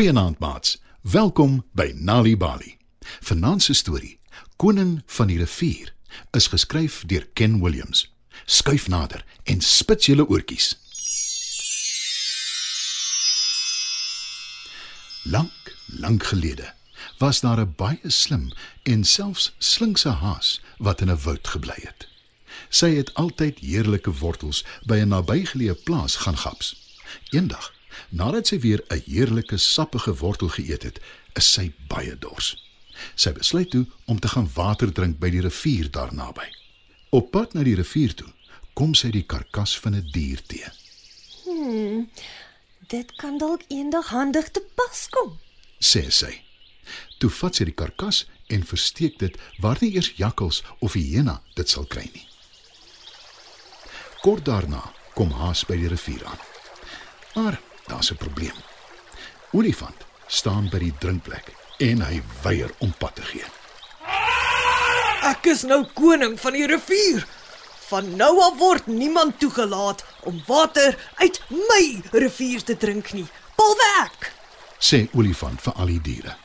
Goeienaand maats. Welkom by Nali Bali. Vanaand se storie, Koning van die rivier, is geskryf deur Ken Williams. Skuif nader en spits julle oortjies. Lank, lank gelede was daar 'n baie slim en selfs slinkse haas wat in 'n woud gebly het. Sy het altyd heerlike wortels by 'n nabygeleë plaas gaan gaps. Eendag, nadat sy weer 'n heerlike sappige wortel geëet het, is sy baie dors. Sy besluit toe om te gaan water drink by die rivier daar naby. Op pad na die rivier toe, kom sy die karkas van 'n dier te. Dit kan dalk eendag handig te pas kom. sê sy. Toe vat sy die karkas en versteek dit waar nie eers jakkals of hyena dit sal kry nie. Kort daarna kom Haas by die rivier aan. Maar daar's 'n probleem. Olifant staan by die drinkplek en hy weier om pad te gee. Ek is nou koning van die rivier. Van nou af word niemand toegelaat om water uit my rivier te drink nie. Behalwe ek. sê olifant vir al die diere.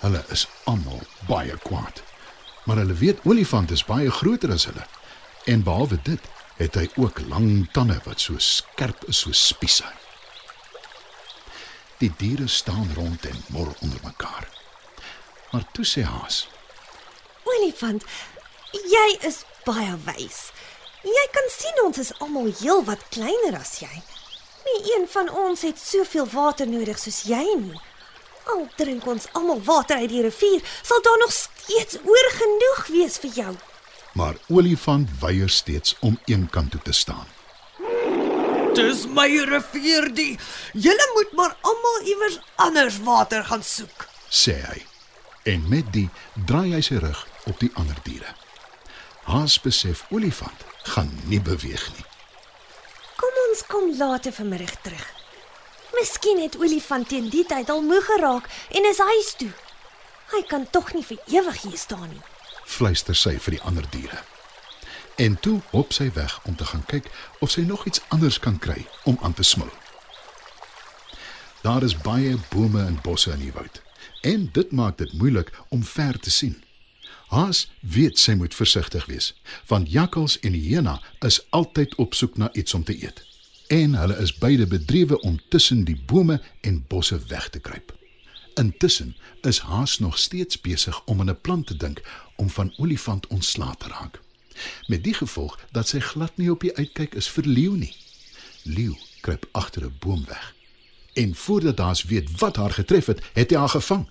Hulle is almal baie kwaad. Maar hulle weet olifant is baie groter as hulle. En behalwe dit, het hy ook lang tande wat so skerp is soos spiese. Die diere staan rond en mor onder mekaar. Maar toe sê Haas: Olifant, jy is baie wys. Jy kan sien ons is almal heel wat kleiner as jy. Nie een van ons het soveel water nodig soos jy nie. Al drink ons almal water uit die rivier, sal daar nog steeds oor genoeg wees vir jou. Maar olifant weier steeds om een kant toe te staan. Dis my rivier die. Julle moet maar almal iewers anders water gaan soek. sê hy. En met die draai hy sy rug op die ander diere. Haas besef olifant gaan nie beweeg nie. Kom ons kom later vanmiddag terug. Miskien het olifant teen die tyd al moeg geraak en is huis toe. Hy kan tog nie vir ewig hier staan nie. fluister sy vir die ander diere. En toe hop sy weg om te gaan kyk of sy nog iets anders kan kry om aan te smil. Daar is baie bome en bosse in die woud en dit maak dit moeilik om ver te sien. Haas weet sy moet versigtig wees want jakkals en hyena is altyd op soek na iets om te eet. En hulle is beide bedrywe om tussen die bome en bosse weg te kruip. Intussen is Haas nog steeds besig om aan 'n plan te dink om van olifant ontslae te raak. Met die gevolg dat sy glad nie op die uitkyk is vir leeu nie. Leeu kruip agter 'n boom weg. En voordat Haas weet wat haar getref het, het hy haar gevang.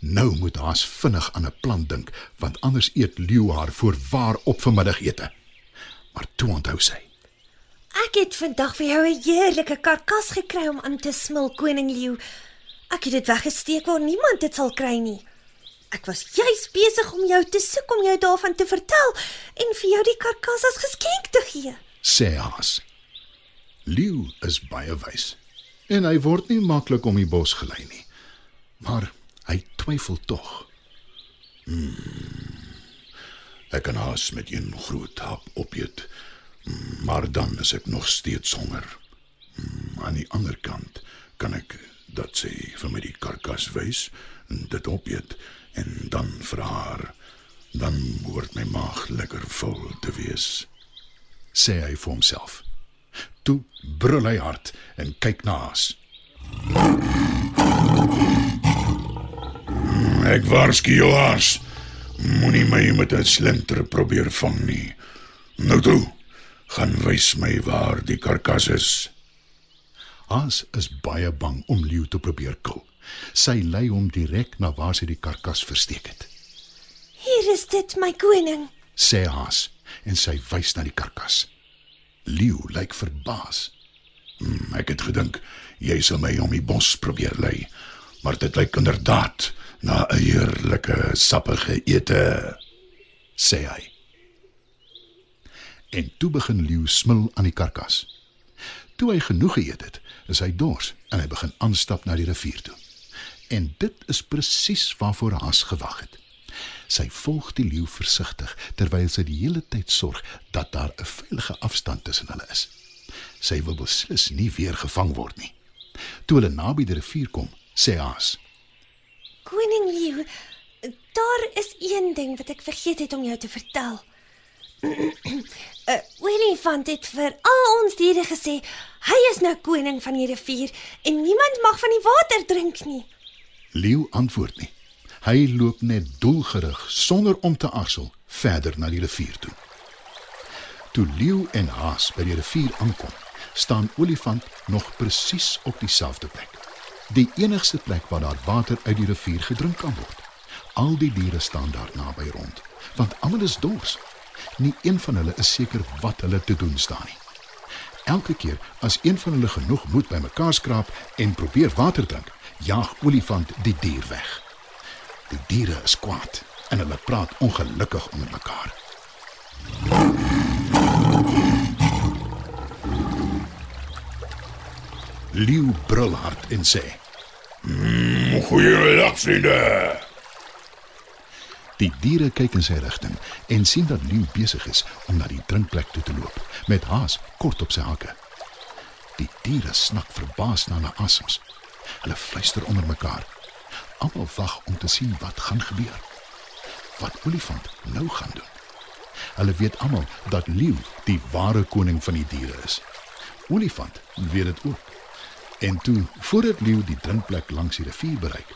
Nou moet Haas vinnig aan 'n plan dink, want anders eet leeu haar voorwaar op vir middagete. Maar toe onthou sy, Ek het vandag vir jou 'n heerlike karkas gekry om aan te smil, koning leeu. Ek het dit weggesteek waar niemand dit sal kry nie. Ek was juis besig om jou te soek om jou daarvan te vertel en vir jou die karkas as geskenk te gee. sê Haas. Leeu is baie wys en hy word nie maklik om die bos gelei nie. Maar hy twyfel tog. Hmm. Ek kan haas met een groot hap opeet, maar dan is ek nog steeds honger. Hmm, aan die ander kant kan ek dat sy vir my die karkas wys en dit opeet en dan vir haar dan hoort my maag lekker vol te wees sê hy vir homself. Toe brul hy hard en kyk na Haas. Ek waarsku jou Haas. Moenie my met 'n slinter probeer vang nie. Nou toe, gaan wys my waar die karkas is. Haas is baie bang om leeu te probeer kill. Sy lei hom direk na waar sy die karkas versteek het. Hier is dit, my koning. sê Haas en sy wys na die karkas. Leeu lyk verbaas. Hmm, ek het gedink jy sal my om die bos probeer lei, maar dit lyk inderdaad na 'n heerlike sappige ete, sê hy. En toe begin Leeu smil aan die karkas. Toe hy genoeg geëet het, is hy dors en hy begin aanstap na die rivier toe. En dit is presies waarvoor Haas gewag het. Sy volg die leeu versigtig terwyl sy die hele tyd sorg dat daar 'n veilige afstand tussen hulle is. Sy wil beslis nie weer gevang word nie. Toe hulle naby die rivier kom, sê Haas. Koning Leeu, daar is een ding wat ek vergeet het om jou te vertel. 'n Olifant het vir al ons diere gesê, hy is nou koning van die rivier en niemand mag van die water drink nie. Leeu antwoord nie. Hy loop net doelgerig sonder om te aarzel verder na die rivier toe. Toe Leeu en Haas by die rivier aankom, staan Olifant nog presies op dieselfde plek. Die enigste plek waar daar water uit die rivier gedrink kan word. Al die diere staan daar naby rond, want almal is dors. Nie een van hulle is seker wat hulle te doen staan nie. Elke keer as een van hulle genoeg moed bymekaar skraap en probeer water drink, jaag olifant die dier weg. Die diere is kwaad en hulle praat ongelukkig onder mekaar. Leeu brul hard en sê: Goeiedag vriende. Die diere kyk in sy rigting en sien dat Leeu besig is om na die drinkplek toe te loop met Haas kort op sy hakke. Die diere snak verbaas na na asems. Hulle fluister onder mekaar. Almal wag om te sien wat gaan gebeur. Wat olifant nou gaan doen. Hulle weet almal dat Leeu die ware koning van die diere is. Olifant weet dit ook. En toe, voordat Leeu die drinkplek langs die rivier bereik,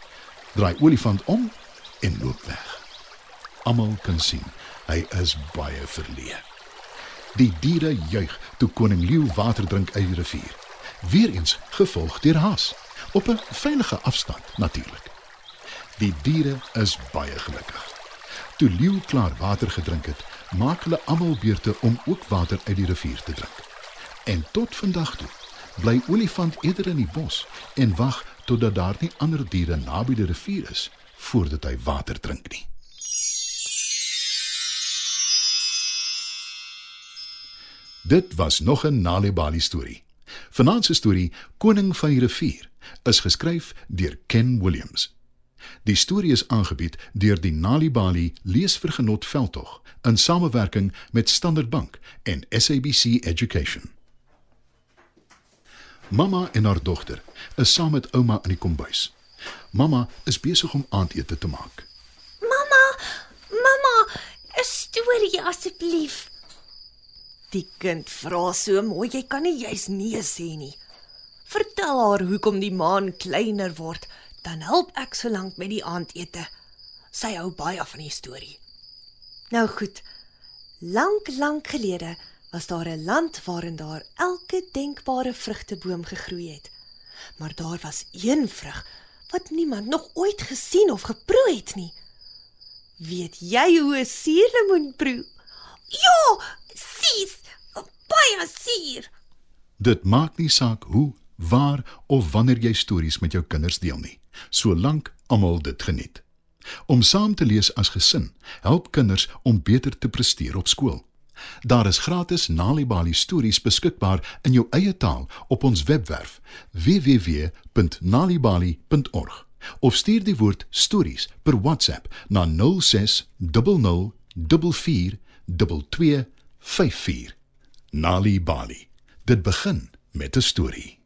draai olifant om en loop weg. Almal kan sien hy is baie verleë. Die diere juig toe koning Leeu water drink uit die rivier. Weereens gevolg deur Haas op 'n veilige afstand natuurlik. Die diere is baie gelukkig. Toe Leeu klaar water gedrink het, maak hulle almal beurte om ook water uit die rivier te drink. En tot vandag toe bly olifant eerder in die bos en wag totdat daar nie ander diere naby die rivier is voordat hy water drink nie. Dit was nog 'n Nalibali storie. Vanaand se storie Koning van die rivier is geskryf deur Ken Williams. Die storie is aangebied deur die Nalibali Leesvergenot Veldtog in samewerking met Standard Bank en SABC Education. Mamma en haar dogter is saam met ouma in die kombuis. Mamma is besig om aandete te maak. Mamma, mamma, 'n storie asseblief. Die kind vra so mooi, jy kan nie juis nee sê nie. Vertel haar hoekom die maan kleiner word, dan help ek solank met die aandete. Sy hou baie van die storie. Nou goed. Lank, lank gelede was daar 'n land waarin daar elke denkbare vrugteboom gegroei het. Maar daar was een vrug wat niemand nog ooit gesien of geproe het nie. Weet jy hoe 'n suurlemoen proe? Ja, sies, baie suur. Dit maak nie saak hoe, waar of wanneer jy stories met jou kinders deel nie, solank almal dit geniet. Om saam te lees as gesin help kinders om beter te presteer op skool. Daar is gratis Nalibali stories beskikbaar in jou eie taal op ons webwerf www.nalibali.org of stuur die woord stories per WhatsApp na 06 00 44 2254. Nali Bali. Dit begin met 'n storie.